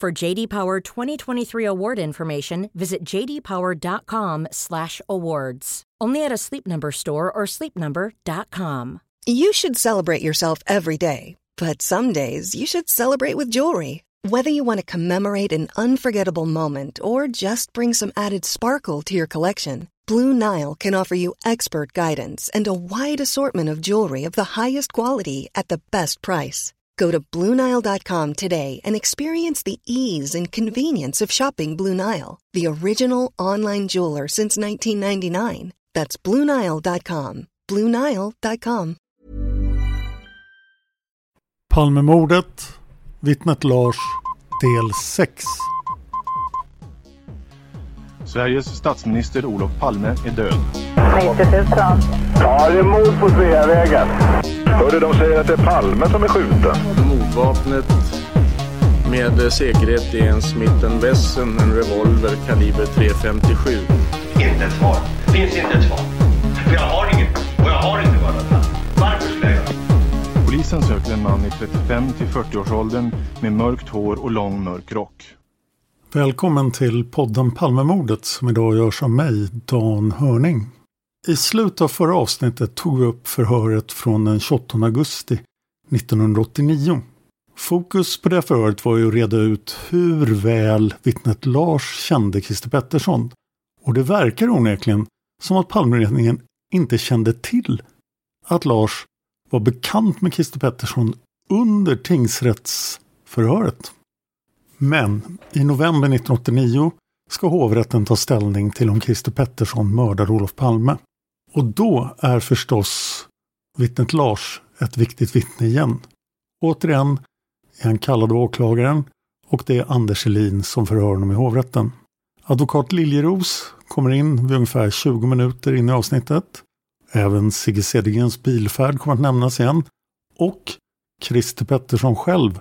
For JD Power 2023 award information, visit jdpower.com/awards. Only at a Sleep Number store or sleepnumber.com. You should celebrate yourself every day, but some days you should celebrate with jewelry. Whether you want to commemorate an unforgettable moment or just bring some added sparkle to your collection, Blue Nile can offer you expert guidance and a wide assortment of jewelry of the highest quality at the best price. Go to BlueNile.com today and experience the ease and convenience of shopping Blue Nile, the original online jeweler since 1999. That's BlueNile.com. BlueNile.com. Palmemordet, vittnet Lars, del 6. Sveriges statsminister Olof Palme är död. 90 000. Ja, det är mord på Sveavägen. Hörde de säger att det är Palme som är skjuten. Mordvapnet med säkerhet är en Smith Wesson, en revolver kaliber .357. Inte ett svar. Finns inte ett svar. För jag har inget. Och jag har inte varit Varför skulle jag göra Polisen söker en man i 35 till 40-årsåldern med mörkt hår och lång mörk rock. Välkommen till podden Palmemordet som idag görs av mig, Dan Hörning. I slutet av förra avsnittet tog vi upp förhöret från den 28 augusti 1989. Fokus på det förhöret var ju att reda ut hur väl vittnet Lars kände Christer Pettersson. Och det verkar onekligen som att Palmeutredningen inte kände till att Lars var bekant med Christer Pettersson under tingsrättsförhöret. Men i november 1989 ska hovrätten ta ställning till om Christer Pettersson mördade Olof Palme. Och då är förstås vittnet Lars ett viktigt vittne igen. Återigen är han kallad av åklagaren och det är Anders Elin som förhör honom i hovrätten. Advokat Liljeros kommer in vid ungefär 20 minuter in i avsnittet. Även Sigge Cedergrens bilfärd kommer att nämnas igen. Och Christer Pettersson själv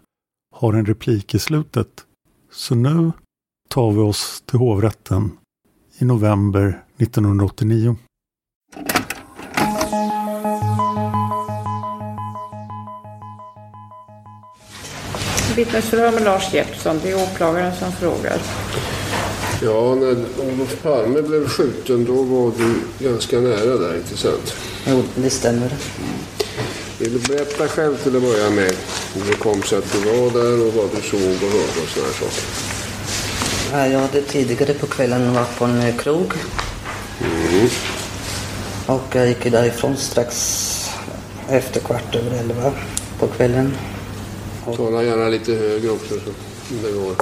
har en replik i slutet. Så nu tar vi oss till hovrätten i november 1989. Vittnesförhör med Lars Jeppsson. Det är åklagaren som frågar. Ja, när Olof Palme blev skjuten då var du ganska nära där, inte sant? Jo, det stämmer. Vill du berätta själv till att börja med hur det kom sig att du var där och vad du såg och hörde och sådana saker? Ja, jag hade tidigare på kvällen varit på en krog. Mm. Och jag gick därifrån strax efter kvart över elva på kvällen. Och... Tala gärna lite högre också så det går.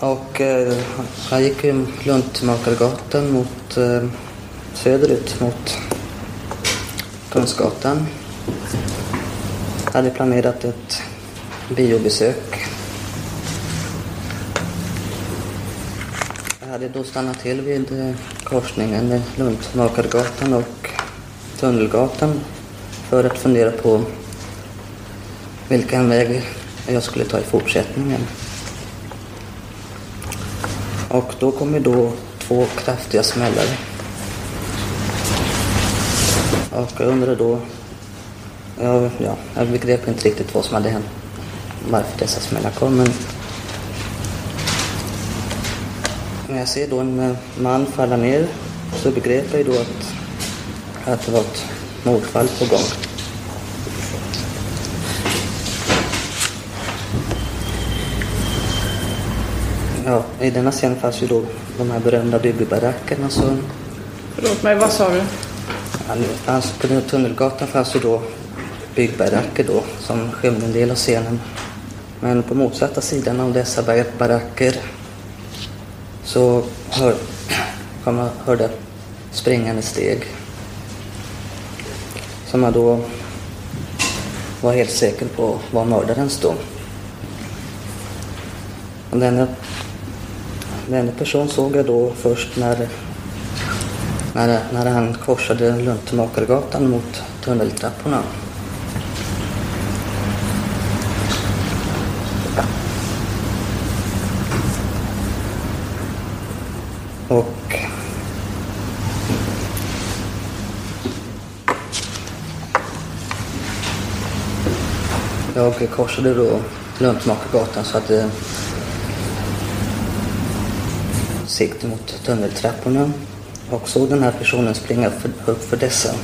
Och eh, jag gick Luntmakargatan mot eh, söderut mot Kungsgatan. Jag hade planerat ett biobesök. Jag hade då till vid eh, korsningen med Luntmakargatan och Tunnelgatan för att fundera på vilken väg jag skulle ta i fortsättningen. Och då kom ju då två kraftiga smällar. Och jag undrade då, jag, ja, jag begrep inte riktigt vad som hade hänt, varför dessa smällar kom. Men när jag ser då en man falla ner så begrep jag då att, att det var ett mordfall på gång. Ja, i denna scen fanns ju då de här berömda byggbarackerna. Så... Förlåt mig, vad sa du? Alltså på Tunnelgatan fanns ju då byggbaracker då som skymde en del av scenen. Men på motsatta sidan av dessa baracker så hör, man hörde springande steg. Som jag då var helt säker på var mördaren stod. Och denna, denna person såg jag då först när, när, när han korsade Luntemakargatan mot tunneltrapporna. Korsade då Luntmakargatan så att det sikte mot tunneltrapporna och såg den här personen springa upp för dessa.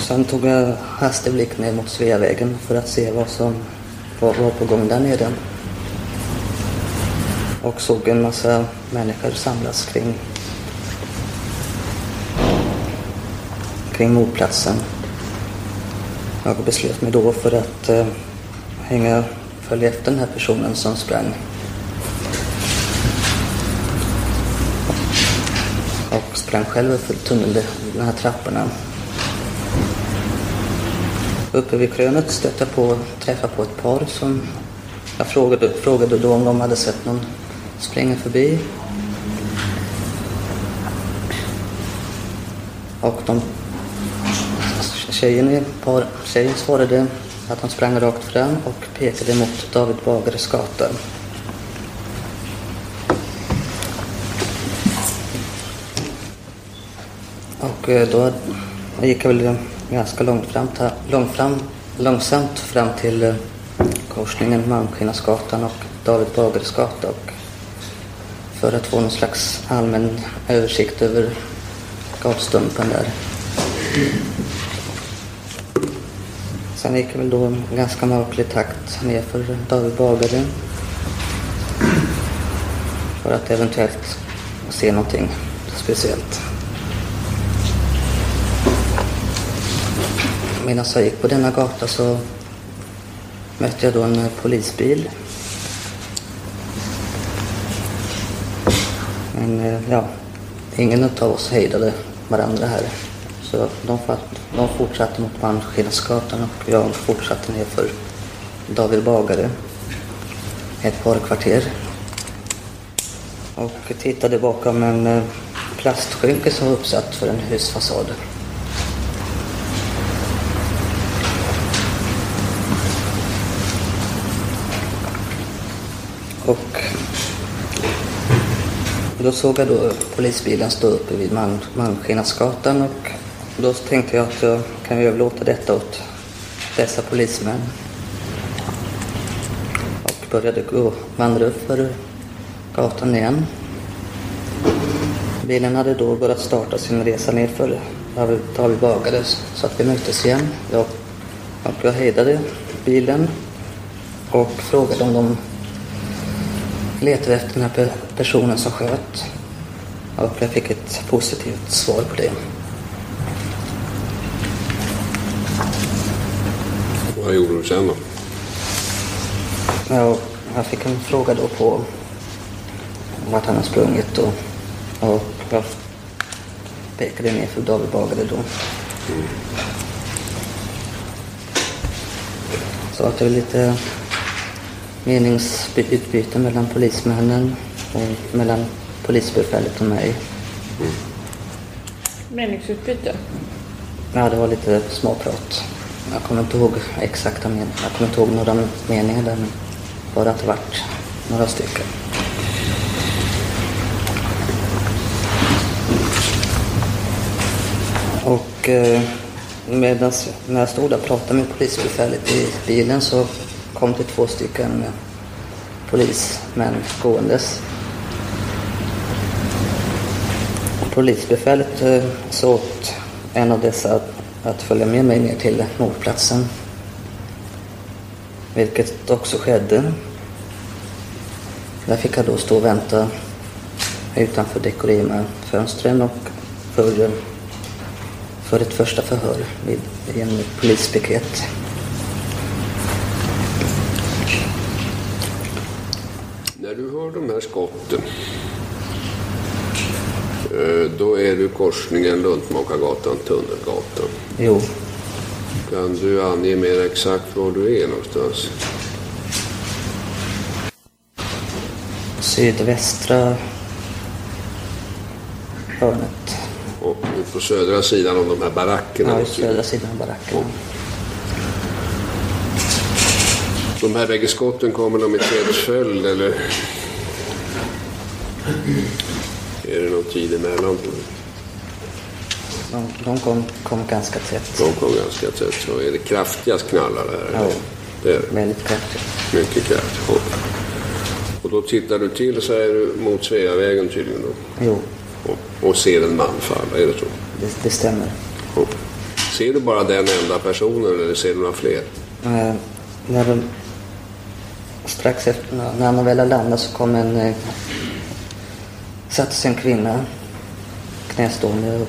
Sen tog jag hastig blick ner mot Sveavägen för att se vad som var, var på gång där nere och såg en massa människor samlas kring, kring mordplatsen. Jag beslöt mig då för att eh, hänga, följa efter den här personen som sprang. Och sprang själv för tunneln, de här trapporna. Uppe vid krönet stötte jag på, träffade på ett par som jag frågade, frågade då om de hade sett någon springa förbi. Och de, tjejen, par, tjejen svarade att han sprang rakt fram och pekade mot David Bagares gata. Och eh, då gick jag väl ganska långt fram, långt fram, långsamt fram till eh, korsningen Malmskillnadsgatan och David Bagares gata och för att få någon slags allmän översikt över gatstumpen där. Sen gick jag väl då en ganska mörklig takt ner för David Bagare. För att eventuellt se någonting speciellt. Medan jag gick på denna gata så mötte jag då en polisbil Men eh, ja, ingen av oss hejdade varandra här. Så de, de fortsatte mot Malmskillnadsgatan och jag fortsatte ner för David Bagare. Ett par kvarter. Och tittade bakom en eh, plastskynke som var uppsatt för en husfasad. Och då såg jag då polisbilen stå uppe vid Malmskillnadsgatan och då tänkte jag att jag kan överlåta detta åt dessa polismän. Och började gå, vandra upp för gatan igen. Bilen hade då börjat starta sin resa nerför vi Bagades så att vi möttes igen. Jag, och jag hejdade bilen och frågade om de letade efter den här personen som sköt. Och jag fick ett positivt svar på det. Vad gjorde du sen då? Ja, jag fick en fråga då på vart han har sprungit och, och jag pekade ner för David Bagare då. Mm. Så att det är lite meningsutbyte mellan polismännen och mellan polisbefälet och mig. Mm. Meningsutbyte? Ja, det var lite småprat. Jag kommer inte ihåg exakta meningar. Jag kommer inte ihåg några meningar där, men bara att det vart några stycken. Och eh, medan när jag stod där och pratade med polisbefälet i bilen så kom det två stycken eh, polismän gåendes. Polisbefälet eh, sa åt en av dessa att att följa med mig ner till mordplatsen. Vilket också skedde. Där fick jag då stå och vänta utanför Dekorima-fönstren och för, för ett första förhör vid, en polispiket. När du hör de här skotten, eh, då är du korsningen Luntmakargatan-Tunnelgatan. Jo, Kan du ange mer exakt var du är någonstans? sydvästra hörnet. Och på södra sidan av de här barackerna? Ja, södra sidan av baracken. De här bägge skotten, kommer de i trädföljd eller? Är det någon tid emellan? De, de kom, kom ganska tätt. De kom ganska tätt. Så är det kraftigast knallar här? Ja. Det är det. Väldigt kraftigt. Mycket kraftigt. Och, och då tittar du till är du mot Sveavägen tydligen då? Jo, Och, och ser en man falla, är det så? det, det stämmer. Och, ser du bara den enda personen eller ser du några fler? Eh, när de, strax efter, när han väl hade landat så kom en... Eh, satte sig en kvinna knästående och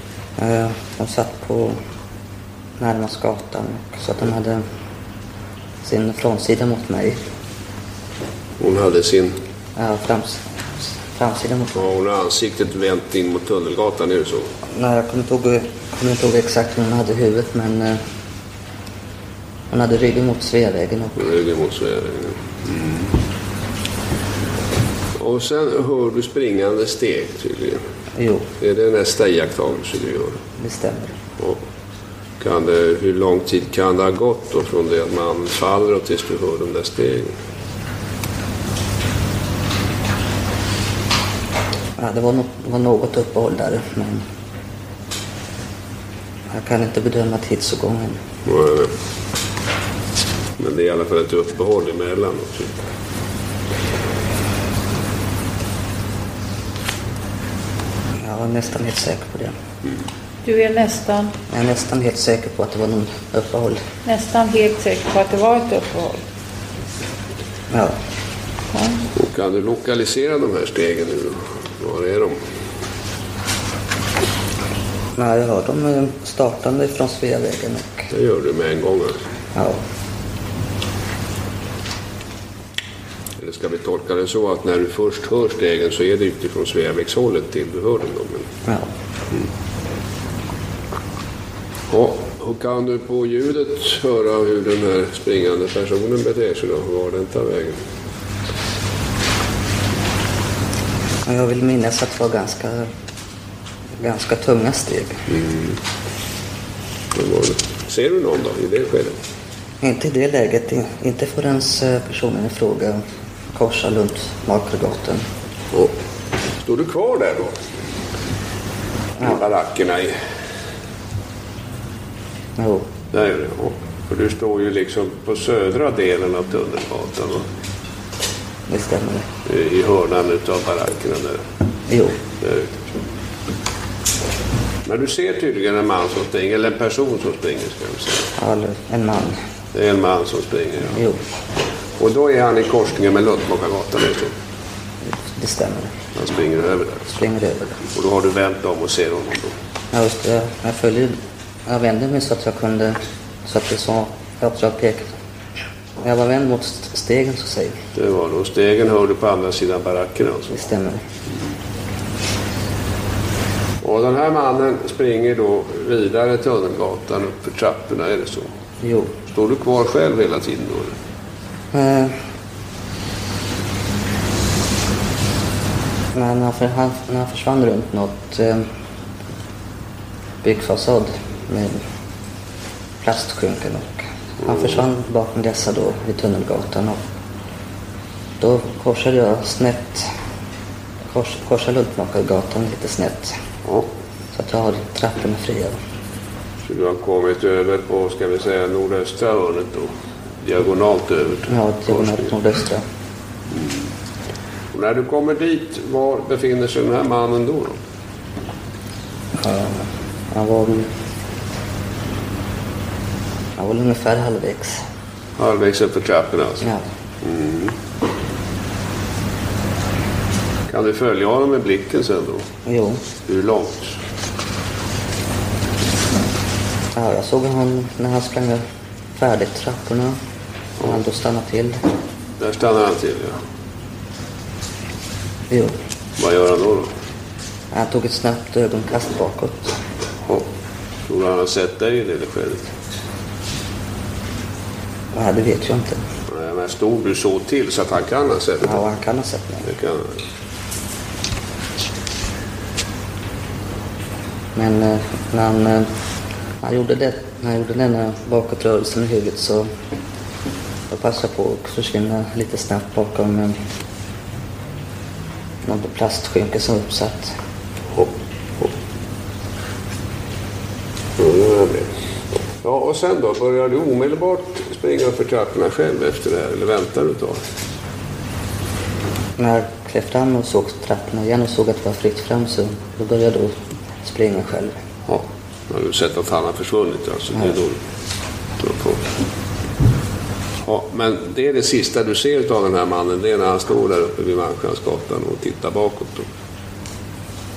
Eh, de satt på närmast gatan så att de hade sin frontsida mot mig. Hon hade sin... Ja, frams, framsida mot Ja, hon har ansiktet vänt in mot Tunnelgatan, är det så? Nej, jag kommer inte ihåg, kommer inte ihåg exakt hur hon hade huvudet men eh, hon hade ryggen mot Sveavägen. Och, Ryggen mot Sveavägen. Mm. Och sen hör du springande steg tydligen. Jo, Är det nästa iakttagelse du gör? det stämmer. Och kan det, hur lång tid kan det ha gått då från det att man faller och tills du hör de där stegen? Ja, det var, no det var något uppehåll där men jag kan inte bedöma tidsåtgången. Nej. Men det är i alla fall ett uppehåll emellan. Också. Jag är nästan helt säker på det. Du är nästan, Jag är nästan helt säker på att det var någon uppehåll. nästan helt säker på att det var ett uppehåll. Ja, Och kan du lokalisera de här stegen nu då? Var är de? Nej, jag hör dem eh, startande från Sveavägen och Det gör du med en gång alltså. ja, ska vi tolka det så att när du först hör stegen så är det utifrån Sveavägshållet till du hör dem då? Men... ja. Ja, och kan du på ljudet höra hur den här springande personen beter sig då? Var den tar vägen? Jag vill minnas att det var ganska, ganska tunga steg. Mm. Ser du någon då i det skedet? Inte i det läget. in- Inte förrän eh, personen i fråga korsar Luntmakargatan. Och står du kvar där då? I barackerna i... Jo. Där är det, ja. För du står ju liksom på södra delen av Tunnelgatan. va? Det stämmer. I i hörnan utav barackerna där. Jo. Där ute. Men du ser tydligen en man som springer, eller en person som springer ska jag säga. Eller en man. Det är en man som springer, ja. Jo. Och då är han i korsningen med du. Det stämmer. Han springer över där. Springer över det. Och då har du vänt om och ser honom då. Ja, just det. Jag följer... Jag vände mig så att jag kunde... Så att det sa... Att jag pekade. Jag var vänd mot st- stegen så att säga. Det var då. Stegen hör du på andra sidan barackerna alltså. Det stämmer. Och den här mannen springer då vidare Tunnelgatan upp för trapporna, är det så? Jo. Står du kvar själv hela tiden då? Eh, Men när han, han, han försvann runt något eh, byggfasad med plastskynken och han försvann bakom dessa då vid Tunnelgatan och då korsade jag snett, kors, korsade Luntmakargatan lite snett. Ja. Så att jag har trapporna fria. Så du har kommit över på, ska vi säga, nordöstra hörnet då? Diagonalt över till Ja, diagonalt nordöstra. Och när du kommer dit, var befinner sig den här mannen då? då? Ja, han var. Han var ungefär halvvägs. Halvvägs upp för trapporna alltså? Ja. Mm. Kan du följa honom med blicken sen då? Jo. Hur långt? Ja, jag såg han när han sprang färdigt trapporna. Och han då stannade till. Där stannar han till, ja. Jo. Vad gör han då? då? Han tog ett snabbt ögonkast bakåt. Ja. Tror han har sett dig i det skedet? Ja, det vet jag inte. Nej, men stod du så till så att han kan ha sett dig? Ja, han kan ha sett mig. Det kan han. Men eh, när han, eh, han, gjorde det, när han gjorde denna bakåtrörelsen i huvudet så jag passade på att försvinna lite snabbt bakom eh, någon plastskynke som var uppsatt. Hopp, hopp. Det. Ja, och sen då? Börjar du omedelbart springa för trapporna själv efter det här? Eller väntar du ett tag? När jag klev fram och såg trapporna igen och såg att det var fritt fram så då började jag då springa själv. Ja. Har du sett att han har försvunnit alltså? Det är då du på. Ja, men det är det sista du ser av den här mannen. Det är när han står där uppe vid Malmskillnadsgatan och tittar bakåt.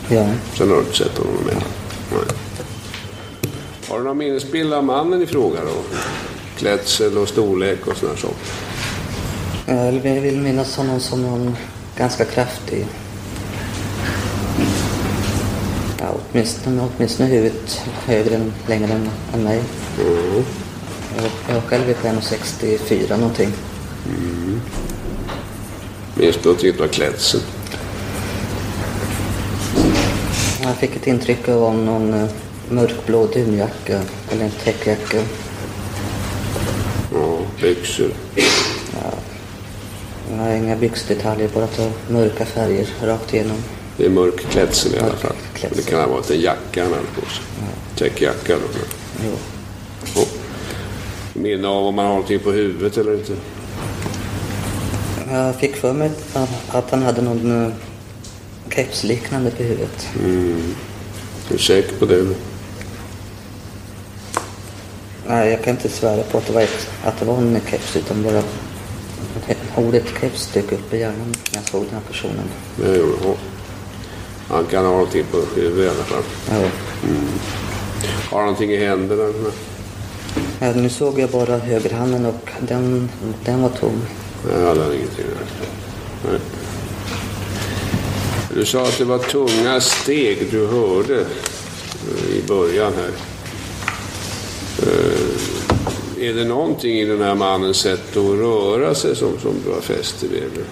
Ja. Sen har du inte sett honom mer. Nej. Har du någon minnesbild av mannen i fråga då? Klädsel och storlek och sådana saker? Jag vill- vill minnas honom som någon ganska kraftig. Ja, åtminstone, åtminstone huvudet högre än, längre än, än mig. Mm. Jag, jag själv är på 1,64 någonting. Mm. Minns du någonting av klädseln? Jag fick ett intryck av någon eh, mörkblå dunjacka eller en täckjacka. Ja, byxor. Jag har inga byxdetaljer, bara mörka färger rakt igenom. Det är mörk klädsel i alla fall. Men det kan ha varit en jacka han hade på sig. Täckjacka då. Jo. Minne av om man har någonting på huvudet eller inte? Jag fick för mig att, han hade någon uh, kepsliknande på huvudet. Mm. Är du säker på det? Nej, jag kan inte svära på att det var, ett, att det var en keps utan bara ordet keps dök upp i hjärnan när jag såg den här personen. Det gjorde han. Han kan ha någonting på huvudet i alla fall. Ja. Mm. Har han någonting i händerna? Eh, nu såg jag bara högerhanden och den, den var tom. Nej, hade ingenting där. Nej. Du sa att det var tunga steg du hörde eh, i början här. Eh, är det någonting i den här mannens sätt att röra sig som, som du har fäst dig vid? eller?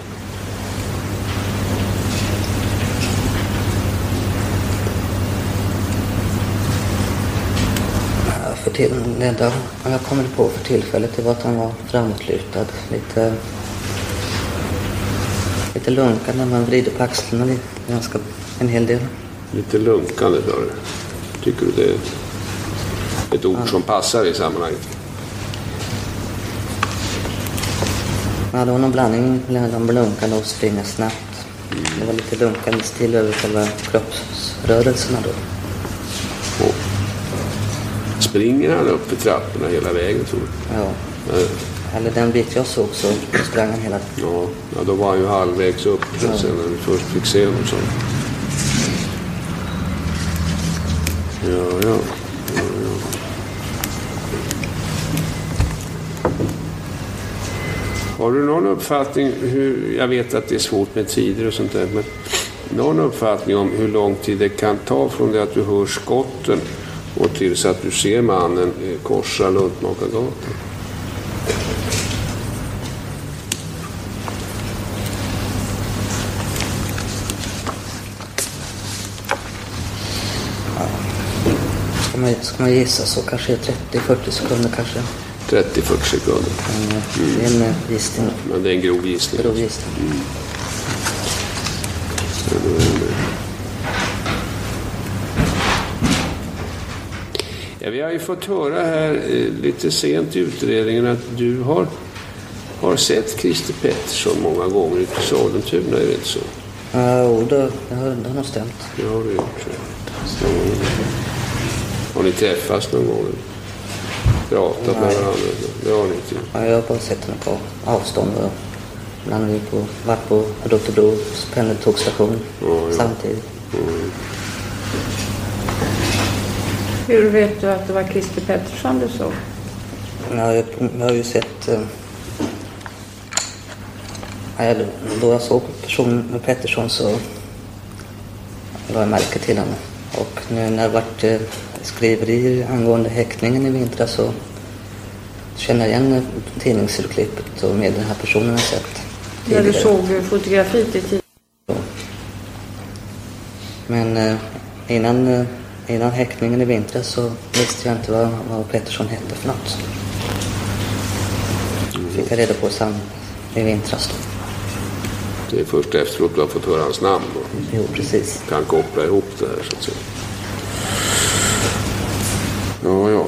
För till, det enda jag kommer på för tillfället det var att han var framåtlutad. Lite, lite lunkande. Man vrider på axlarna lite, ganska, en hel del. Lite lunkande sa du. Tycker du det är ett ord som passar i sammanhanget? Ja, det var någon blandning mellan lunkande och springa snabbt. Det var lite lunkande stil över själva kroppsrörelserna då. Springer han upp för trapporna hela vägen tror du? Ja. Eller den bit jag såg så sprang han hela Ja, ja, då var han ju halvvägs upp Ja. sen när vi först fick se honom. Så. Ja, ja. ja, ja. Har du någon uppfattning, hur, jag vet att det är svårt med tider och sånt där, men någon uppfattning om hur lång tid det kan ta från det att du hör skotten och tills att du ser mannen korsa Luntmakargatan? Ska man, ska man gissa så kanske 30-40 sekunder kanske. 30-40 sekunder. Eh, Det är en eh, gissning. Men det är en grov gissning. Grov gissning. Ja, vi har ju fått höra här eh, lite sent i utredningen att du har, har sett Christer Pettersson många gånger ute i Sollentuna, är det inte så? Ja, jo, det, det, har, nog stämt. Det har du gjort. Så. Har ni träffats någon gång? Pratat med Nej. varandra? Det har ni inte gjort. Ja, jag har bara sett henne på avstånd. Och har vi på, varit på Rotebro pendeltågstation samtidigt. Hur vet du att det var Christer Pettersson du såg? Ja, jag, jag har ju sett... Eh, då jag såg personen med Pettersson så la jag märke till henne. Och nu när det varit eh, skriverier angående häktningen i vintras så känner jag igen tidningsurklippet och med den här personen jag sett När du såg fotografiet i tid. Men eh, innan, eh, innan häktningen i vintras så visste jag inte vad, vad Pettersson hette för något. Fick jag reda på sam, i vintras då. Det är först efteråt du har fått höra hans namn och Jo, precis. kan koppla ihop det här så att säga. Ja, ja.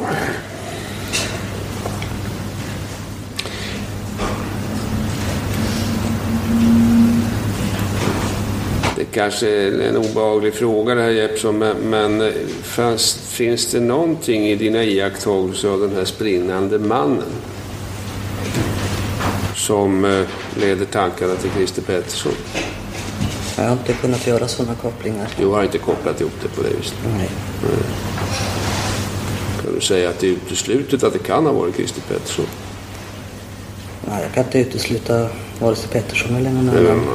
Kanske en obehaglig fråga det här Jeppsson, men, men fanns, finns det någonting i dina iakttagelser av den här sprinnande mannen som eh, leder tankarna till Christer Pettersson? Jag har inte kunnat göra sådana kopplingar. Du har inte kopplat ihop det på det viset? Nej. Kan du säga att det är uteslutet att det kan ha varit Christer Pettersson? Nej, jag kan inte utesluta vare sig Pettersson eller någon annan.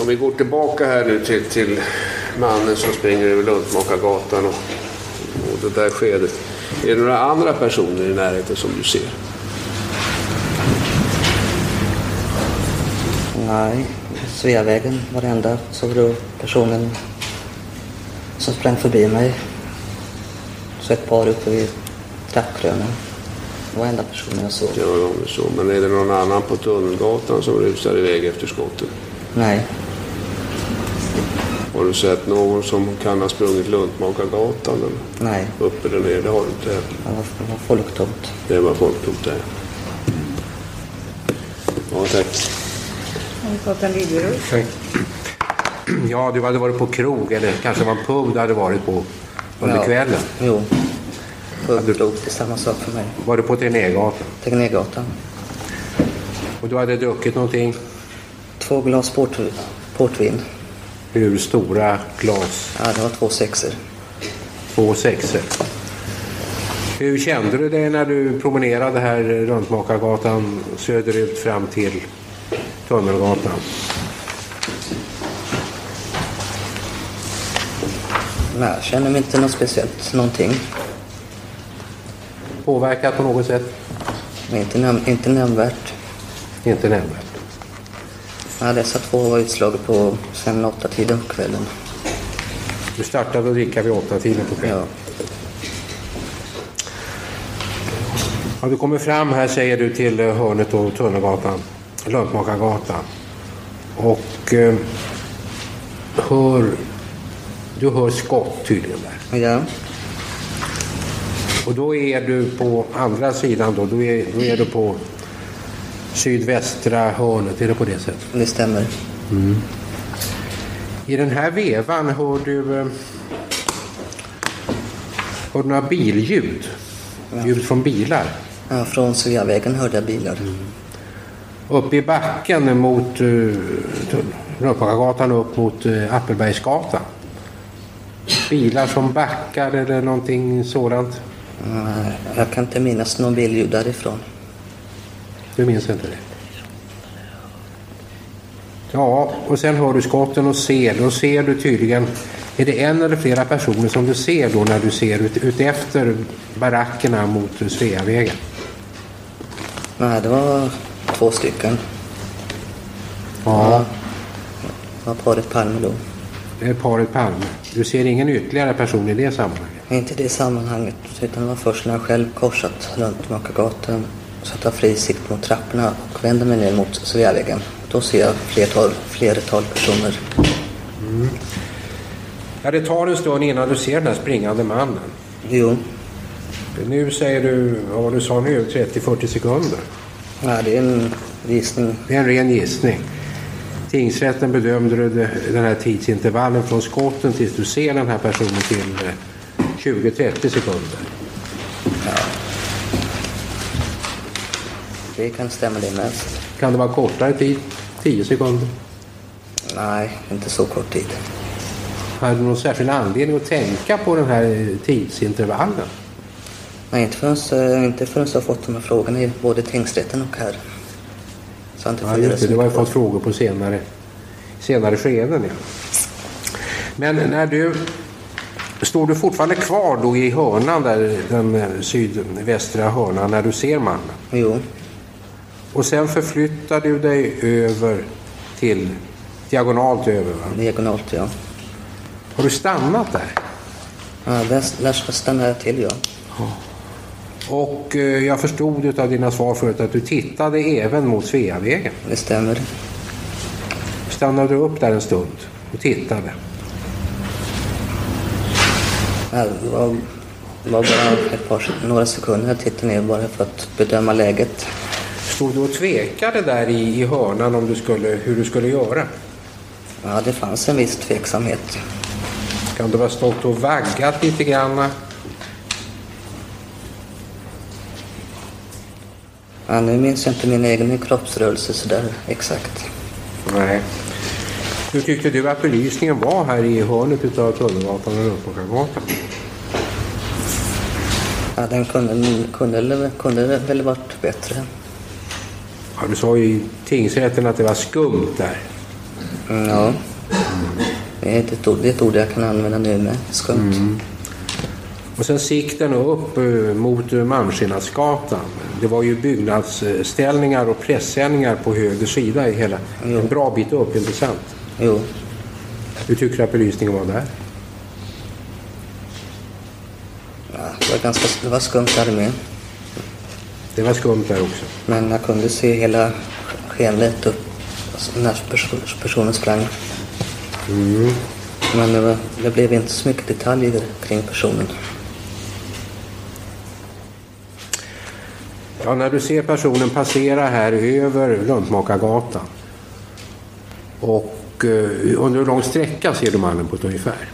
Om vi går tillbaka här nu till, till mannen som springer över Luntmakargatan och, och det där skedet. Är det några andra personer i närheten som du ser? Nej, Sveavägen var det enda. Så var det personen som sprang förbi mig. Så ett par uppe vid trappkrönen. Det var enda personen jag såg. Ja, så. Men är det någon annan på Tunnelgatan som rusar iväg efter skottet? Nej, Har du sett någon som kan ha sprungit Luntmakargatan? Eller? nej. Upp eller ner? Det har du inte heller. Det var, det var folktomt. Det var folktomt där. Ja, tack. Har vi fått en videorus? Ja, du hade varit på krog eller kanske var en pub du hade varit på under Ja. kvällen. Jo. Pub, krog, det är samma sak för mig. Var du på Tegnérgatan? Tegnérgatan. Och du hade druckit någonting? Två glas port, portvin. Hur stora glas? Ja, det var två sexer. Två sexer. Hur kände du dig när du promenerade här runt Makargatan söderut fram till Tunnelgatan? Nej, jag känner mig inte något speciellt någonting. Påverkat på något sätt? Inte, näm- inte nämnvärt. Inte nämnvärt. Ja, dessa två var utslaget på fem åtta tiden på kvällen. Du startade att dricka vid åtta tiden på kvällen? Ja. Ja, du kommer fram här säger du till eh, hörnet och Tunnelgatan, Löntmakargatan. Och eh, hör, du hör skott tydligen där. Ja. Och då är du på andra sidan då, då är, då är du på sydvästra hörnet, är det på det sättet? Det stämmer. Mm. I den här vevan hör du, eh, hör du några billjud? Ljud från bilar? Ja, från Sveavägen hörde jag bilar. Uppe i backen mot uh, Rödmakargatan upp mot uh, Appelbergsgatan. Bilar som backar eller någonting sådant? Jag kan inte minnas någon billjud därifrån. Du minns inte det? Ja, och sen hör du skotten och ser. Då ser du tydligen, är det en eller flera personer som du ser då när du ser ut, ut efter barackerna mot Sveavägen? Nej, det var två stycken. Ja. Det var paret Palme då. Det är paret Palme. Du ser ingen ytterligare person i det sammanhanget? Inte i det sammanhanget, utan det var först när jag själv korsat Röntmakargatan så att jag har fri sikt mot trapporna och vänder mig ner mot Sveavägen. Då ser jag flertal, flertal personer. Mm. Ja, det tar en stund innan du ser den här springande mannen. Jo. Nu säger du, vad du sa nu, 30-40 sekunder. Ja, det är en gissning. Det är en ren gissning. Tingsrätten bedömde den här tidsintervallen från skotten tills du ser den här personen till 20-30 sekunder. Ja. Det kan stämma det mest. Kan det vara kortare tid? 10 sekunder? Nej, inte så kort tid. Hade du någon särskild anledning att tänka på den här tidsintervallen? Nej, inte förrän, inte förrän jag har fått de här frågorna i både tingsrätten och här. Så inte ja, just det. Du har ju fått frågor på senare, senare skeden. Ja. Men när du... Står du fortfarande kvar då i hörnan där, den sydvästra hörnan, när du ser mannen? Jo. Och sen förflyttar du dig över till diagonalt över? Va? Diagonalt, ja. Har du stannat där? Ja, där, där stannade jag till, ja. Och eh, jag förstod av dina svar förut att du tittade även mot Sveavägen. Det stämmer. Stannade du upp där en stund och tittade? Ja, det, var, det var bara ett par, några sekunder jag tittade ner bara för att bedöma läget. Stod du och tvekade där i, i hörnan om du skulle, hur du skulle göra? Ja, det fanns en viss tveksamhet. Kan du ha stått och vaggat lite grann? Ja, nu minns jag inte min egen kroppsrörelse sådär exakt. Nej. Hur tyckte du att belysningen var här i hörnet utav Tunnelgatan och Röntmakargatan? Ja, den kunde, kunde, kunde väl varit bättre. Ja, du sa ju i tingsrätten att det var skumt där. Ja. Det, är ett ord, det är ett ord jag kan använda nu med. Skumt. Mm. Och sen sikten upp uh, mot uh, Malmskillnadsgatan. Det var ju byggnadsställningar och pressändningar på höger sida i hela. Jo. En bra bit upp, inte sant? Jo. Hur tycker du att belysningen var där? Ja, det, var ganska, det var skumt där med. Det var skumt där också? Men jag kunde se hela skeendet upp när personen sprang. Mm. Men det, var, det blev inte så mycket detaljer kring personen. Ja, när du ser personen passera här över Luntmakargatan och eh, under hur lång sträcka ser du mannen på ett ungefär?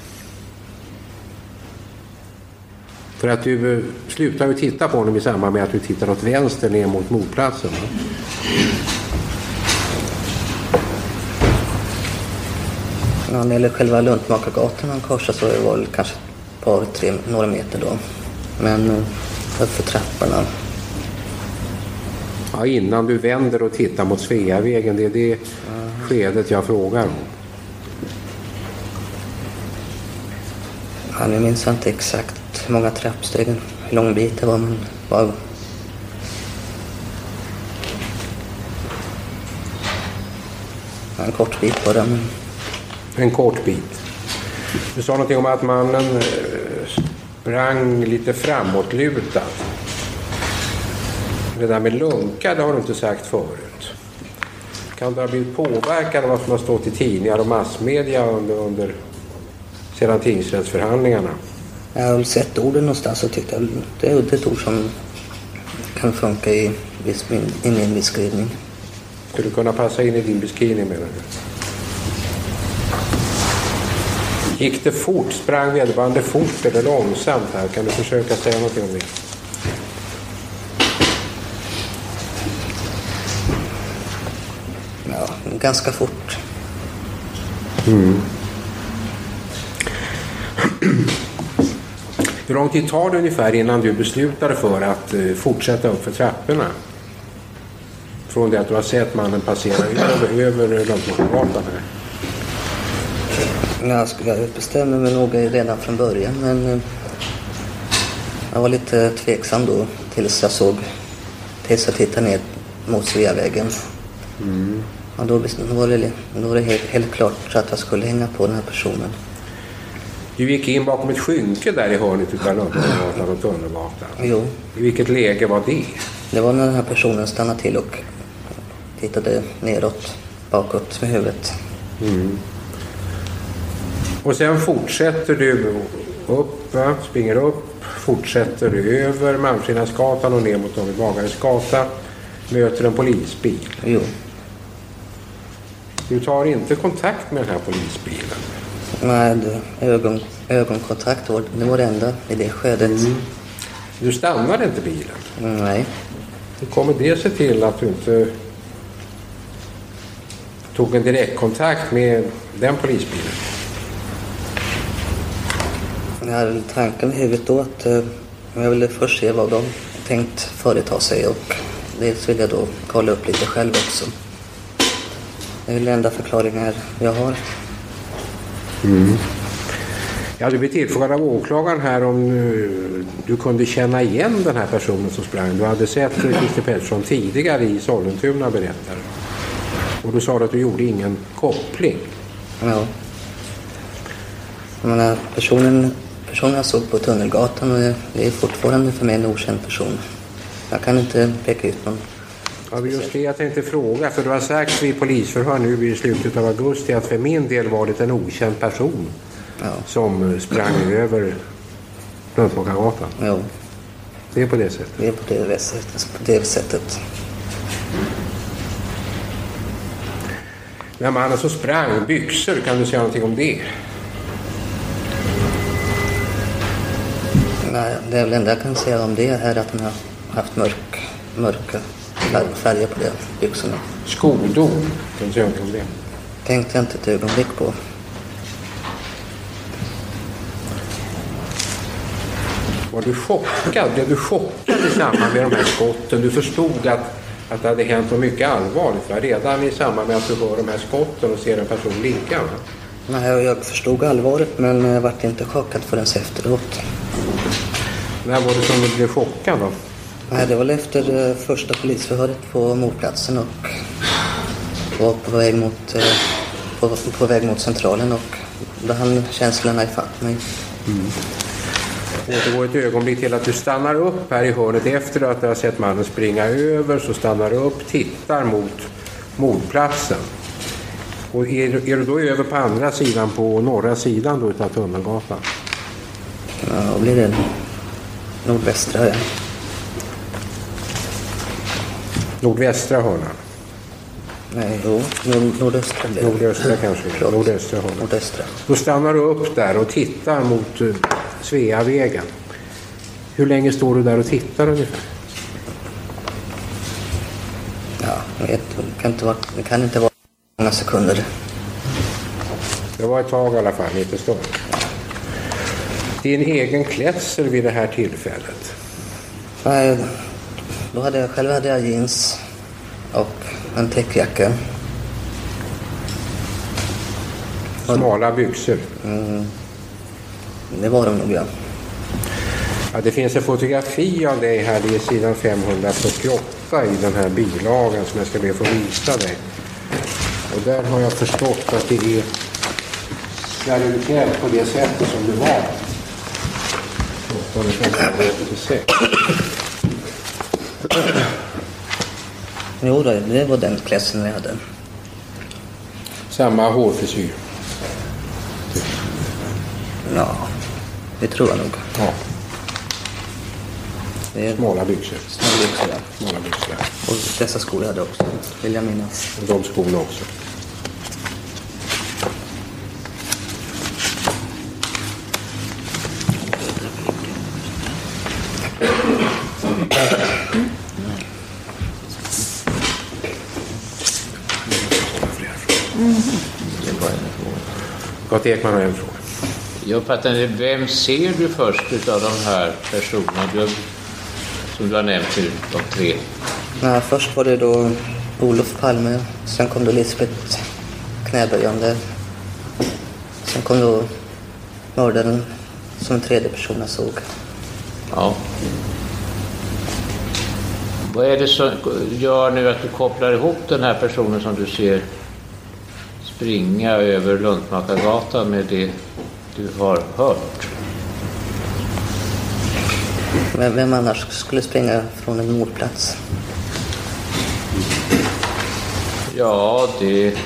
För att du eh, slutar ju titta på honom i samband med att du tittar åt vänster ner mot mordplatsen. När det gäller själva Luntmakargatan han korsade så var det kanske ett par, tre, några meter då. Men eh, för trapporna. Ja, innan du vänder och tittar mot Sveavägen, det är det mm. skedet jag frågar om. Ja, nu minns jag inte exakt hur många trappsteg, hur lång bit det var, man var en kort bit bara. Men... En kort bit. Du sa någonting om att mannen eh, sprang lite framåtlutad. Det där med lunka, det har du inte sagt förut. Kan du ha blivit påverkad av vad som har stått i tidningar och massmedia under, under sedan tingsrättsförhandlingarna? Jag har sett orden någonstans och tyckte att det är ett ord som kan funka i, i min beskrivning. Skulle kunna passa in i din beskrivning menar du? Gick det fort? Sprang vederbörande fort eller långsamt här? Kan du försöka säga någonting om det? Ja, ganska fort. Mm. Hur lång tid tar det ungefär innan du beslutar för att eh, fortsätta upp för trapporna? Från det att du har sett mannen passera över, över Långtmakargatan här. Jag, skulle, mig nog redan från början men eh, jag var lite tveksam då tills jag såg, tills jag tittade ner mot Sveavägen. Mm. Och då var det, då var det helt, helt klart att jag skulle hänga på den här personen. Du gick in bakom ett skynke där i hörnet utav Långtmakargatan och Tunnelgatan. Jo, I vilket läge var det? det var när den här personen stannade till och tittade neråt, bakåt med huvudet. Mm. Och sen fortsätter du upp, springer upp, fortsätter över Malmskillnadsgatan och ner mot David Bagares gata. Möter en polisbil. Jo. Du tar inte kontakt med den här polisbilen. Nej, det, ögon, ögonkontakt det var det enda i det skedet. Du stannade inte bilen. Nej. Hur kommer det sig till att du inte tog en direktkontakt med den polisbilen? Jag hade tanken i huvudet då att eh, jag ville först se vad de tänkt företa sig och dels vill jag då kolla upp lite själv också. Det är väl den enda förklaringen jag har. Mm. Jag hade blivit tillfrågad av åklagaren här om du, du kunde känna igen den här personen som sprang. Du hade sett Christer Pettersson tidigare i Sollentuna berättar du. Och du sa att du gjorde ingen koppling. Ja. Jag menar, personen, personen jag såg på Tunnelgatan och det är fortfarande för mig en okänd person. Jag kan inte peka ut någon. Ja, det just det jag tänkte fråga. För du har sagt vid polisförhör nu i slutet av augusti att för min del var det en okänd person som eh, sprang över Löntagargatan. Ja. Det är på det sättet? Det är på det sättet. På det sättet. Den mannen som sprang, byxor, kan du säga någonting om det? Nej, det är väl enda jag kan säga om det är att han har haft mörk, mörka färger på det byxorna. Skodon, det? Tänkte jag inte ett ögonblick på. Var du chockad? Blev du chockad i samband med de här skotten? Du förstod att, att det hade hänt något mycket allvarligt va? redan i samband med att du hör de här skotten och ser en person ligga? Va? Nej, jag- jag förstod allvaret men jag vart inte chockad förrän efteråt. När var det som du blev chockad då? Nej, det var väl efter eh, första polisförhöret på mordplatsen och var på väg mot, eh, på, på väg mot centralen och då hann känslorna ifatt mig. Återgå ett ögonblick till att du stannar upp här i hörnet efter att du har sett mannen springa över så stannar du upp, tittar mot mordplatsen. Och är, är du då över på andra sidan, på norra sidan då utav Tunnelgatan? Ja, blir det nordvästra. Ja. Nordvästra hörnan? Nej, jo, nord, nordöstra blir det. Nordöstra kanske? Förlåt. Nordöstra hörnan. Nordöstra. Då stannar du upp där och tittar mot uh, Sveavägen. Hur länge står du där och tittar ungefär? Ja, jag vet, det, kan inte vara, det kan inte vara många sekunder. Det var ett tag i alla fall, lite stund. Din egen klädsel vid det här tillfället? Nej, då hade jag, själv hade jag jeans och en täckjacka. Smala byxor? Mm, det var de nog, ja. Ja, det finns ett fotografi av dig här, det är sidan 548 i den här bilagan som jag ska be att få visa dig. Och där har jag förstått att det är när du på det sättet som du var 28 februari 86. Jo, då, det var den klädseln jag hade. Samma hårfrisyr. Ja, det tror jag nog. Ja. Det Smala byxor. smala byxor, ja. Smala byxor. Och dessa skor hade jag också, vill jag minnas. De skorna också. Gott Ekman har en fråga. Jag fattar vem ser du först utav de här personerna du, som du har nämnt nu, de tre? Ja, först var det då Olof Palme, sen kom då Lisbeth knäböjande. Sen kom då mördaren som en tredje person jag såg. Ja. Vad är det som gör nu att du kopplar ihop den här personen som du ser springa över Luntmakargatan med det du har hört? Men vem annars skulle springa från en mordplats? Ja, det...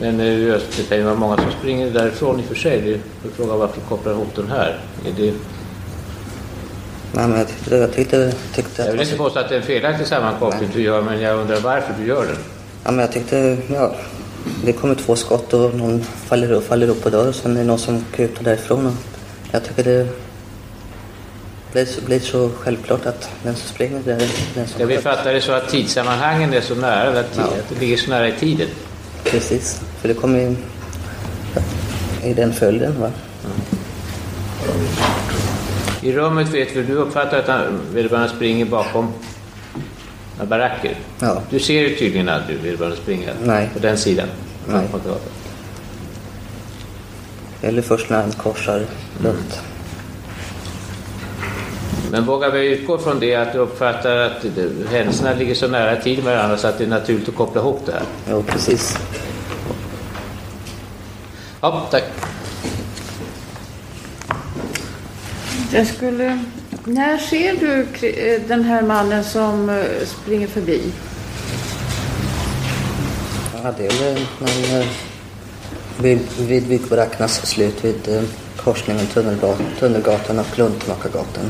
Men eh, det kan ju vara många som springer därifrån i och för sig. Det är frågan varför du kopplar ihop den här. Är det... Nej, men jag tyckte, jag tyckte, tyckte Jag vill inte påstå att det är en felaktig sammankoppling du gör, men jag undrar varför du gör den. Ja, men jag tyckte, ja, det kommer två skott och någon faller upp, faller upp och dör och sen är det någon som kutar därifrån. Och jag tycker det blir blir så självklart att den som springer det är den som Ska vi sköts. fatta det så att tidssammanhangen är så nära, att, att det ligger så nära i tiden? Precis, för det kommer ju i den följden. Va? I rummet vet vi, du uppfattar att han- vederbörande springer bakom baracker. Ja. Du ser ju tydligen aldrig vederbörande springa Nej. på den sidan. Nej. Eller först när han korsar runt. Men vågar vi utgå från det att du uppfattar att händelserna ligger så nära i tiden med varandra så att det är naturligt att koppla ihop det här? Jo, precis. Ja, tack. Jag skulle... När ser du eh, den här mannen som eh, springer förbi? Ja, det är väl eh, vid, vid byggbarackernas slut vid korsningen Tunnelgatan, Tunnelgatan och Luntmakargatan.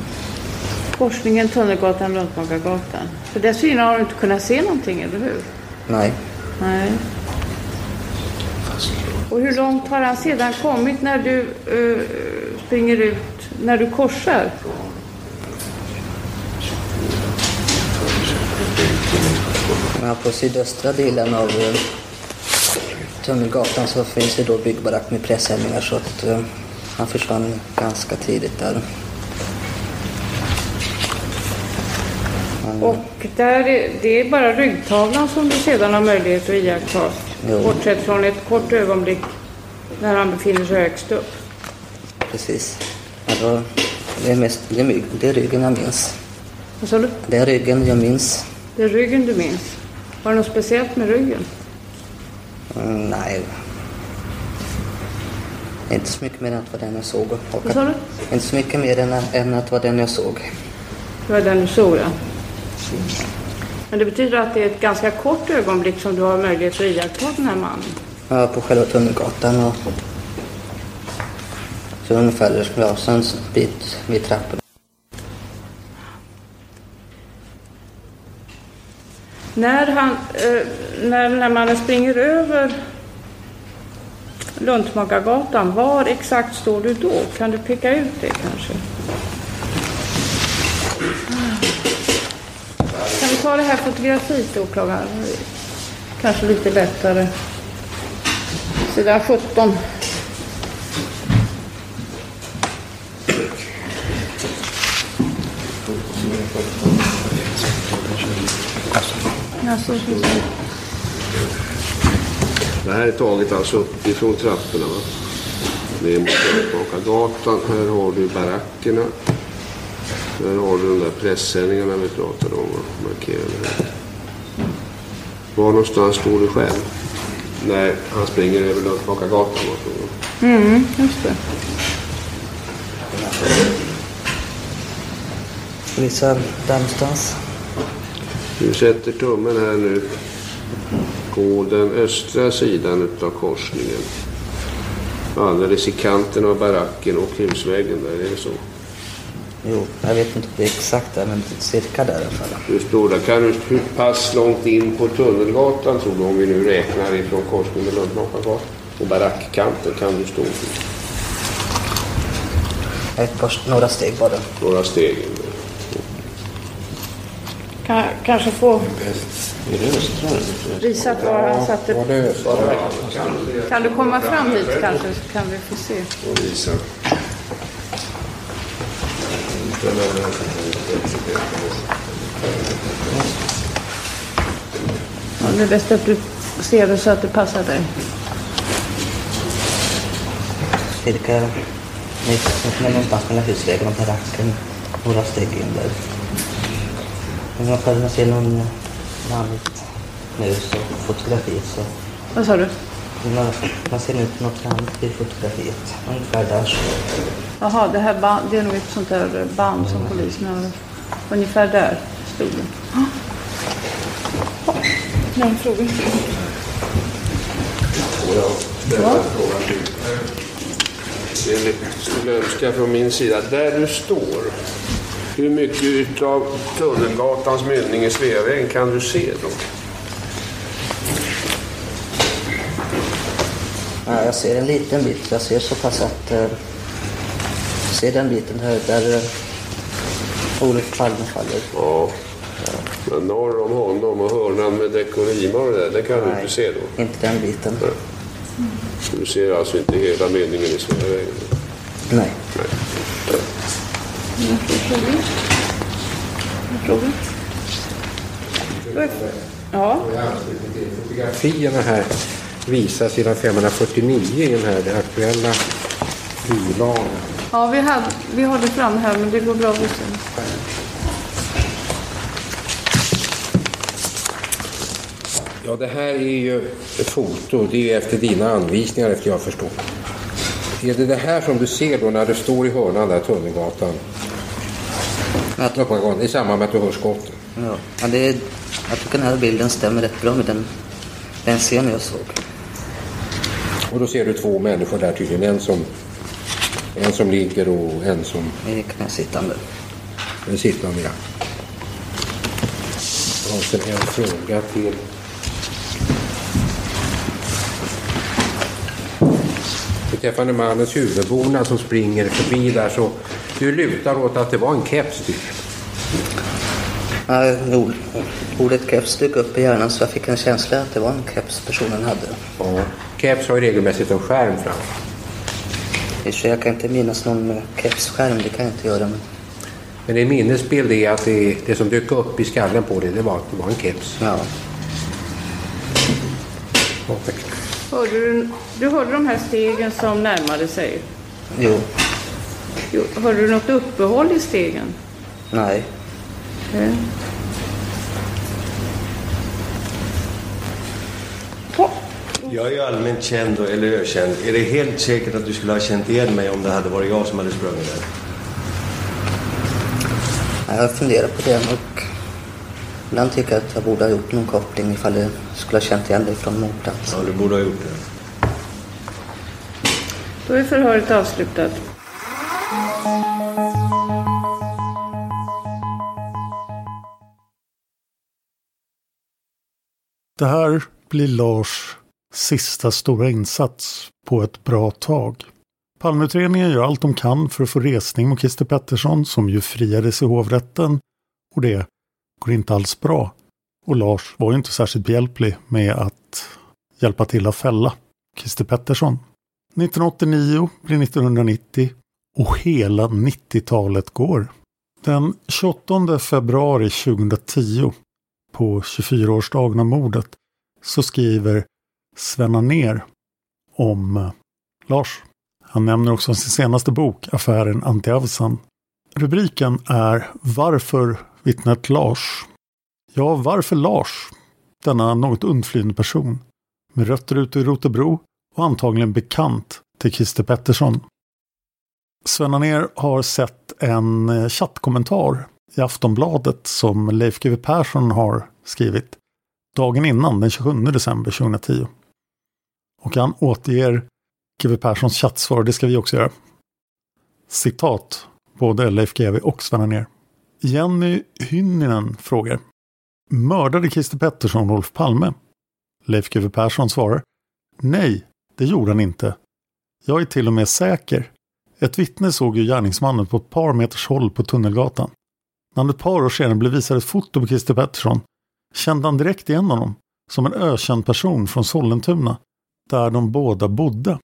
Korsningen Tunnelgatan, Luntmakargatan. För dessförinnan har du inte kunnat se någonting, eller hur? Nej. Nej. Och hur långt har han sedan kommit när du eh, springer ut, när du korsar? Ja, på sydöstra delen av eh, Tunnelgatan så finns det då byggbarack med presshällningar så att eh, han försvann ganska tidigt där. Han, Och där är, det är bara ryggtavlan som du sedan har möjlighet att iaktta. Jo. Bortsett från ett kort ögonblick när han befinner sig högst upp. Precis. Då, det, är mest, det, är, det är ryggen jag minns. Vad sa du? Det är ryggen jag minns. Det är ryggen du minns. Var det något speciellt med ryggen? Mm, nej. Inte så mycket mer än att det var den jag såg. Och Vad sa du? Inte så mycket mer än, än att det var den jag såg. Det var den du såg, ja. Men det betyder att det är ett ganska kort ögonblick som du har möjlighet att iaktta den här mannen. Ja, på själva Tunnelgatan och så ungefär ja, så en bit vid trappan. När, han, eh, när mannen springer över Luntmakargatan, var exakt står du då? Kan du peka ut det kanske? Kan vi ta det här fotografiet åklagaren? Kanske lite lättare. Sidan 17. Alltså, Det här är taget alltså uppifrån trapporna. Va? Det är mot gatan. Här har du barackerna. Här har du de där pressändningarna vi pratade om. va? Markerade här. Var någonstans står du själv? När han springer över frågan. Mm, just det. Visa där någonstans. Du sätter tummen här nu på den östra sidan utav korsningen. Alldeles i kanten av baracken och husväggen där, är det så? Jo, jag vet inte det exakt där, men cirka där i alla fall. Du står där. Kan du, hur pass långt in på Tunnelgatan tror du, om vi nu räknar ifrån korsningen med Lundmakargatan och barackkanten, kan du stå? Ett par, några steg bara. Några steg. Kan, kanske få Är det östra? visa var han satte... Kan du komma fram hit kanske så kan vi få se. Och visa. Ja, det är bäst att du ser det så att det passar dig. Cirka mitt, någonstans mellan husvägen och baracken. Några steg in där. Men man kan se någon manligt nu så fotografiet så. Vad sa du? Man, man ser ut något manligt vid fotografiet. Ungefär där så. Jaha, det här band, det är nog ett sånt där band som polisen har. Ungefär där stod det. Ja. Några frågor? Får jag ställa en fråga till? Det är lite skulle önska från min sida. Där du står, hur mycket av Tunnelgatans mynning i Sveavägen kan du se då? Ja, jag ser en liten bit. Jag ser så pass att... Eh, ser den biten här där eh, Olof Palme faller. Ja. Men norr om honom och hörnan med Dekorima och det där, det kan du inte se då? Inte den biten. Så du ser alltså inte hela mynningen i Sveavägen? Nej. Nej. Några frågor? Ja. Fotografierna här visar sidan 549 i den här den aktuella bilagan. Ja, vi, hade, vi har det fram här men det går bra att visa. Ja, det här är ju ett foto. Det är efter dina anvisningar efter jag förstår. Är det det här som du ser då när du står i hörnan där, Tunnelgatan? Uppgången, I samband med att du hör skotten? Ja, ja det är, jag tycker den här bilden stämmer rätt bra med den, den scen jag såg. Och då ser du två människor där tydligen. En som, en som ligger och en som är knäsittande. är sittande. Ja. Och sen en fråga till. Beträffande mannens huvudbonad som springer förbi där så du lutar åt att det var en keps typ. Ja, ord, ordet keps dök upp i hjärnan så jag fick en känsla att det var en keps personen hade. Ja. Keps har ju regelmässigt en skärm fram. I och för sig, Jag kan inte minnas någon kepsskärm, det kan jag inte göra. Men... Men en minnesbild är att det, det som dök upp i skallen på dig, det var att det var en keps. Ja. Hörde du, du hörde de här stegen som närmade sig? Jo, Jo, Hörde du något uppehåll i stegen? nej. Okej. Jag är ju allmänt känd, och- eller ökänd. Är det helt säkert att du skulle ha känt igen mig om det hade varit jag som hade sprungit där? Ja, Jag funderar på det och ibland tycker jag att jag borde ha gjort någon koppling ifall jag skulle ha känt igen dig från mordplatsen. Ja, du borde ha gjort det. Då är förhöret avslutat. Det här blir Lars sista stora insats på ett bra tag. Palmeutredningen gör allt de kan för att få resning mot Christer Pettersson som ju friades i hovrätten och det går inte alls bra. Och Lars var ju inte särskilt behjälplig med att hjälpa till att fälla Christer Pettersson. 1989 blir 1990 och hela 90-talet går. Den 28 februari 2010 på 24-årsdagen av mordet så skriver Svenna ner om eh, Lars. Han nämner också sin senaste bok, Affären Anti-Avsan. Rubriken är Varför vittnet Lars? Ja, varför Lars? Denna något undflyende person med rötter ute i Rotebro och antagligen bekant till Christer Pettersson. Sven Anér har sett en eh, chattkommentar i Aftonbladet som Leif GW Persson har skrivit dagen innan, den 27 december 2010. Och han återger GW Perssons chattsvar, det ska vi också göra. Citat, både Leif GW och Sven Anér. Jenny Hynninen frågar. Mördade Christer Pettersson Rolf Palme? Leif GW Persson svarar. Nej, det gjorde han inte. Jag är till och med säker. Ett vittne såg ju gärningsmannen på ett par meters håll på Tunnelgatan. När han ett par år senare blev visad ett foto på Christer Pettersson kände han direkt igen honom som en ökänd person från Sollentuna, där de båda bodde.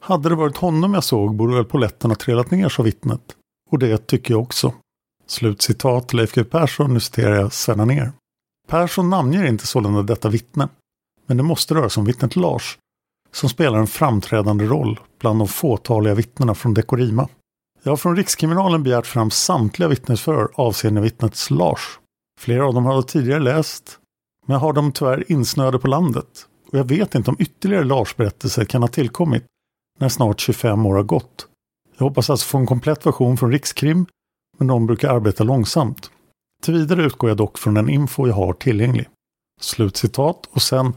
Hade det varit honom jag såg borde väl poletten ha trillat ner, sa vittnet. Och det tycker jag också. Slutcitat Leif G Persson, nu citerar jag Sven ner. Persson namnger inte sålunda detta vittne. Men det måste röra sig om vittnet Lars, som spelar en framträdande roll bland de fåtaliga vittnena från Dekorima. Jag har från Rikskriminalen begärt fram samtliga vittnesförhör avseende vittnet Lars. Flera av dem har jag tidigare läst, men jag har dem tyvärr insnöade på landet. Och jag vet inte om ytterligare Lars-berättelser kan ha tillkommit när snart 25 år har gått. Jag hoppas alltså få en komplett version från Rikskrim, men de brukar arbeta långsamt. Till vidare utgår jag dock från den info jag har tillgänglig. Slutcitat och sen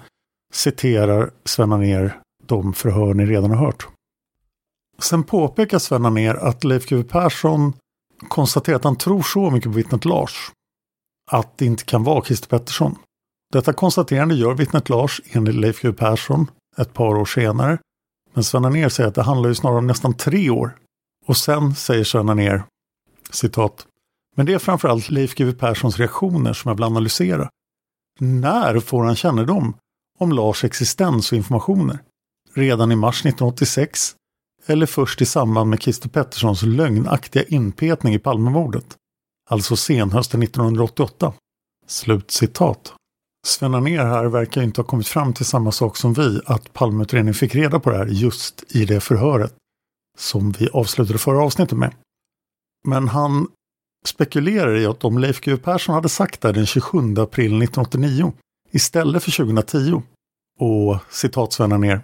citerar Sven ner de förhör ni redan har hört. Sen påpekar Sven ner att Leif GW Persson konstaterar att han tror så mycket på vittnet Lars att det inte kan vara Christer Pettersson. Detta konstaterande gör vittnet Lars enligt Leif GW Persson ett par år senare. Men Sven ner säger att det handlar ju snarare om nästan tre år. Och sen säger Sven ner citat men det är framförallt Leif GW Perssons reaktioner som jag vill analysera. När får han kännedom om Lars existens och informationer? Redan i mars 1986? Eller först i samband med Christer Petterssons lögnaktiga inpetning i Palmemordet? Alltså senhösten 1988. Slutcitat. Sven Anér här verkar inte ha kommit fram till samma sak som vi, att Palmeutredningen fick reda på det här just i det förhöret som vi avslutade förra avsnittet med. Men han spekulerar i att om Leif GW Persson hade sagt det den 27 april 1989 istället för 2010 och citat Sven ner.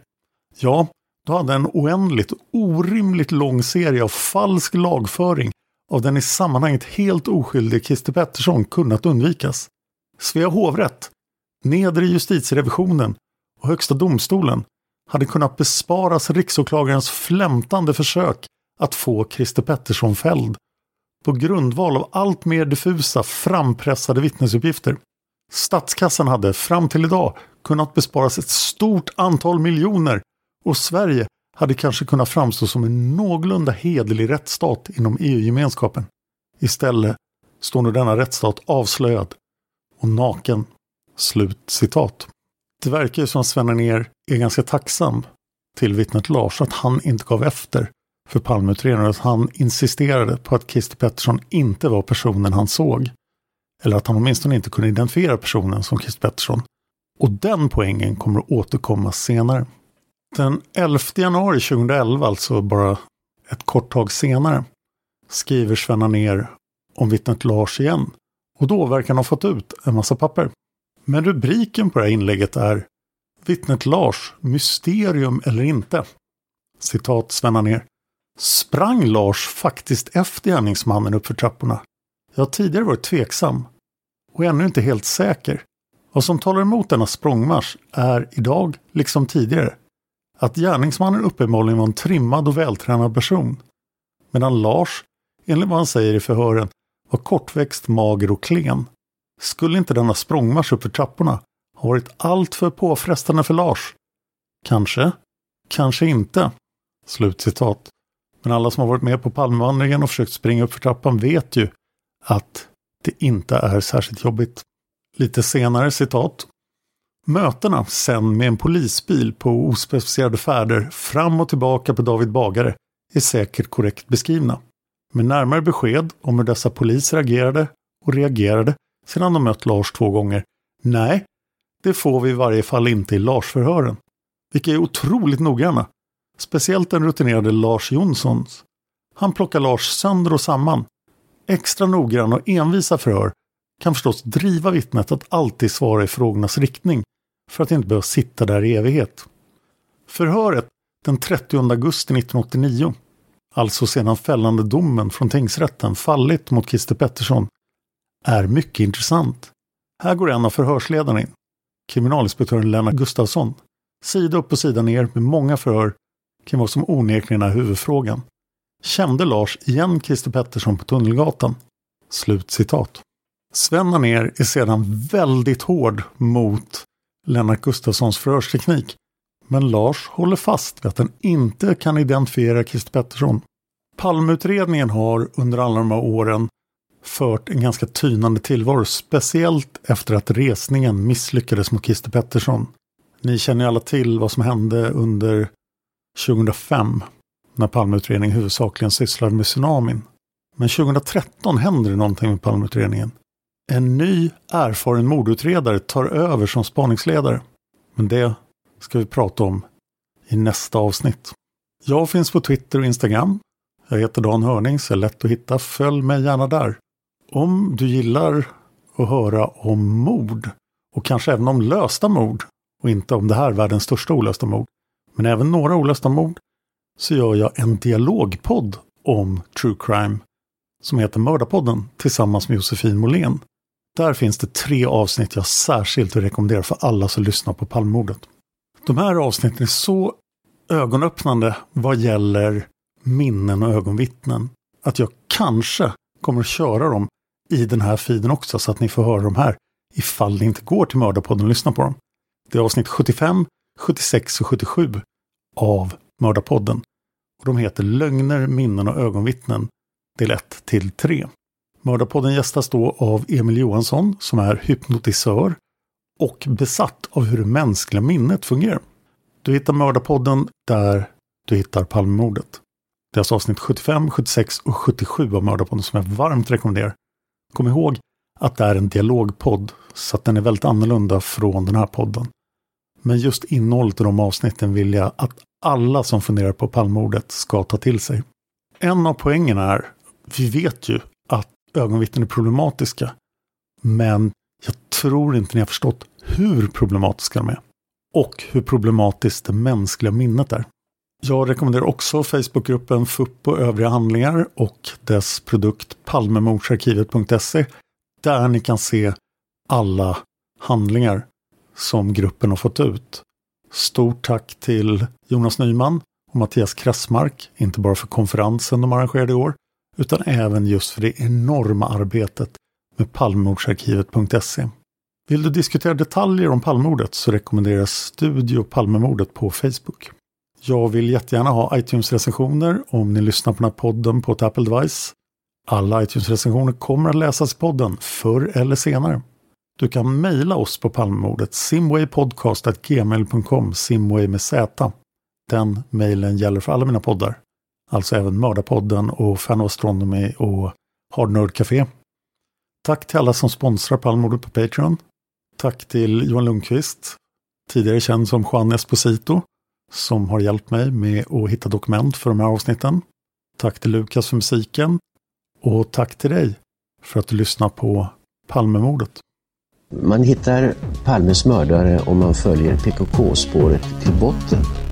Ja, då hade en oändligt orimligt lång serie av falsk lagföring av den i sammanhanget helt oskyldige Christer Pettersson kunnat undvikas. Svea hovrätt, nedre justitierevisionen och Högsta domstolen hade kunnat besparas riksåklagarens flämtande försök att få Christer Pettersson fälld på grundval av allt mer diffusa frampressade vittnesuppgifter. Statskassan hade fram till idag kunnat besparas ett stort antal miljoner och Sverige hade kanske kunnat framstå som en någorlunda hederlig rättsstat inom EU-gemenskapen. Istället står nu denna rättsstat avslöjad och naken. Slut citat. Det verkar ju som att Sven ner är ganska tacksam till vittnet Lars att han inte gav efter för Palmeutredningen att han insisterade på att Christer Pettersson inte var personen han såg. Eller att han åtminstone inte kunde identifiera personen som Christer Pettersson. Och den poängen kommer att återkomma senare. Den 11 januari 2011, alltså bara ett kort tag senare, skriver Sven ner om vittnet Lars igen. Och då verkar han ha fått ut en massa papper. Men rubriken på det här inlägget är Vittnet Lars, mysterium eller inte? Citat Sven ner. Sprang Lars faktiskt efter gärningsmannen uppför trapporna? Jag har tidigare varit tveksam och ännu inte helt säker. Vad som talar emot denna språngmarsch är idag, liksom tidigare, att gärningsmannen uppenbarligen var en trimmad och vältränad person. Medan Lars, enligt vad han säger i förhören, var kortväxt, mager och klen. Skulle inte denna språngmarsch uppför trapporna ha varit alltför påfrestande för Lars? Kanske, kanske inte. Slutcitat. Men alla som har varit med på Palmevandringen och försökt springa upp för trappan vet ju att det inte är särskilt jobbigt. Lite senare citat. Mötena sen med en polisbil på ospecificerade färder fram och tillbaka på David Bagare är säkert korrekt beskrivna. Med närmare besked om hur dessa poliser agerade och reagerade sedan de mött Lars två gånger. Nej, det får vi i varje fall inte i Lars-förhören. Vilka är otroligt noggranna Speciellt den rutinerade Lars Jonssons. Han plockar Lars sönder och samman. Extra noggrann och envisa förhör kan förstås driva vittnet att alltid svara i frågornas riktning för att inte behöva sitta där i evighet. Förhöret den 30 augusti 1989, alltså sedan fällande domen från tingsrätten fallit mot Christer Pettersson, är mycket intressant. Här går en av förhörsledarna in, kriminalinspektören Lennart Gustafsson, sida upp och sida ner med många förhör kring vad som onekligen är huvudfrågan. Kände Lars igen Christer Pettersson på Tunnelgatan? Slut citat. Sven ner är sedan väldigt hård mot Lennart Gustafssons förhörsteknik. Men Lars håller fast vid att den inte kan identifiera Christer Pettersson. Palmeutredningen har under alla de här åren fört en ganska tynande tillvaro, speciellt efter att resningen misslyckades mot Christer Pettersson. Ni känner ju alla till vad som hände under 2005 när Palmeutredningen huvudsakligen sysslade med tsunamin. Men 2013 händer det någonting med Palmeutredningen. En ny erfaren mordutredare tar över som spaningsledare. Men det ska vi prata om i nästa avsnitt. Jag finns på Twitter och Instagram. Jag heter Dan Hörning så är lätt att hitta. Följ mig gärna där. Om du gillar att höra om mord och kanske även om lösta mord och inte om det här världens största olösta mord, men även några olösta mord, så gör jag en dialogpodd om true crime som heter Mördarpodden tillsammans med Josefin Måhlén. Där finns det tre avsnitt jag särskilt rekommenderar för alla som lyssnar på Palmemordet. De här avsnitten är så ögonöppnande vad gäller minnen och ögonvittnen att jag kanske kommer att köra dem i den här feeden också så att ni får höra dem här ifall det inte går till Mördarpodden och lyssna på dem. Det är avsnitt 75, 76 och 77 av Mördarpodden. Och de heter Lögner, minnen och ögonvittnen del 1 till 3. Mördarpodden gästas då av Emil Johansson som är hypnotisör och besatt av hur det mänskliga minnet fungerar. Du hittar Mördarpodden där du hittar Palmemordet. Det är alltså avsnitt 75, 76 och 77 av Mördarpodden som jag varmt rekommenderar. Kom ihåg att det är en dialogpodd så att den är väldigt annorlunda från den här podden. Men just innehållet i de avsnitten vill jag att alla som funderar på Palmemordet ska ta till sig. En av poängen är, vi vet ju ögonvittnen är problematiska. Men jag tror inte ni har förstått hur problematiska de är. Och hur problematiskt det mänskliga minnet är. Jag rekommenderar också Facebookgruppen FUP och övriga handlingar och dess produkt Palmemordsarkivet.se där ni kan se alla handlingar som gruppen har fått ut. Stort tack till Jonas Nyman och Mattias Kressmark, inte bara för konferensen de arrangerade i år, utan även just för det enorma arbetet med Palmemordsarkivet.se. Vill du diskutera detaljer om Palmemordet så rekommenderas Studio Palmemordet på Facebook. Jag vill jättegärna ha iTunes-recensioner om ni lyssnar på den här podden på ett Apple device. Alla iTunes-recensioner kommer att läsas i podden förr eller senare. Du kan mejla oss på Palmemordet simwaypodcast.gmail.com simway med z. Den mejlen gäller för alla mina poddar. Alltså även Mördarpodden och Fan of Astronomy och Hard Nerd Café. Tack till alla som sponsrar Palmemordet på Patreon. Tack till Johan Lundqvist, tidigare känd som Juan Esposito, som har hjälpt mig med att hitta dokument för de här avsnitten. Tack till Lukas för musiken. Och tack till dig för att du lyssnar på Palmemordet. Man hittar Palmes mördare om man följer PKK-spåret till botten.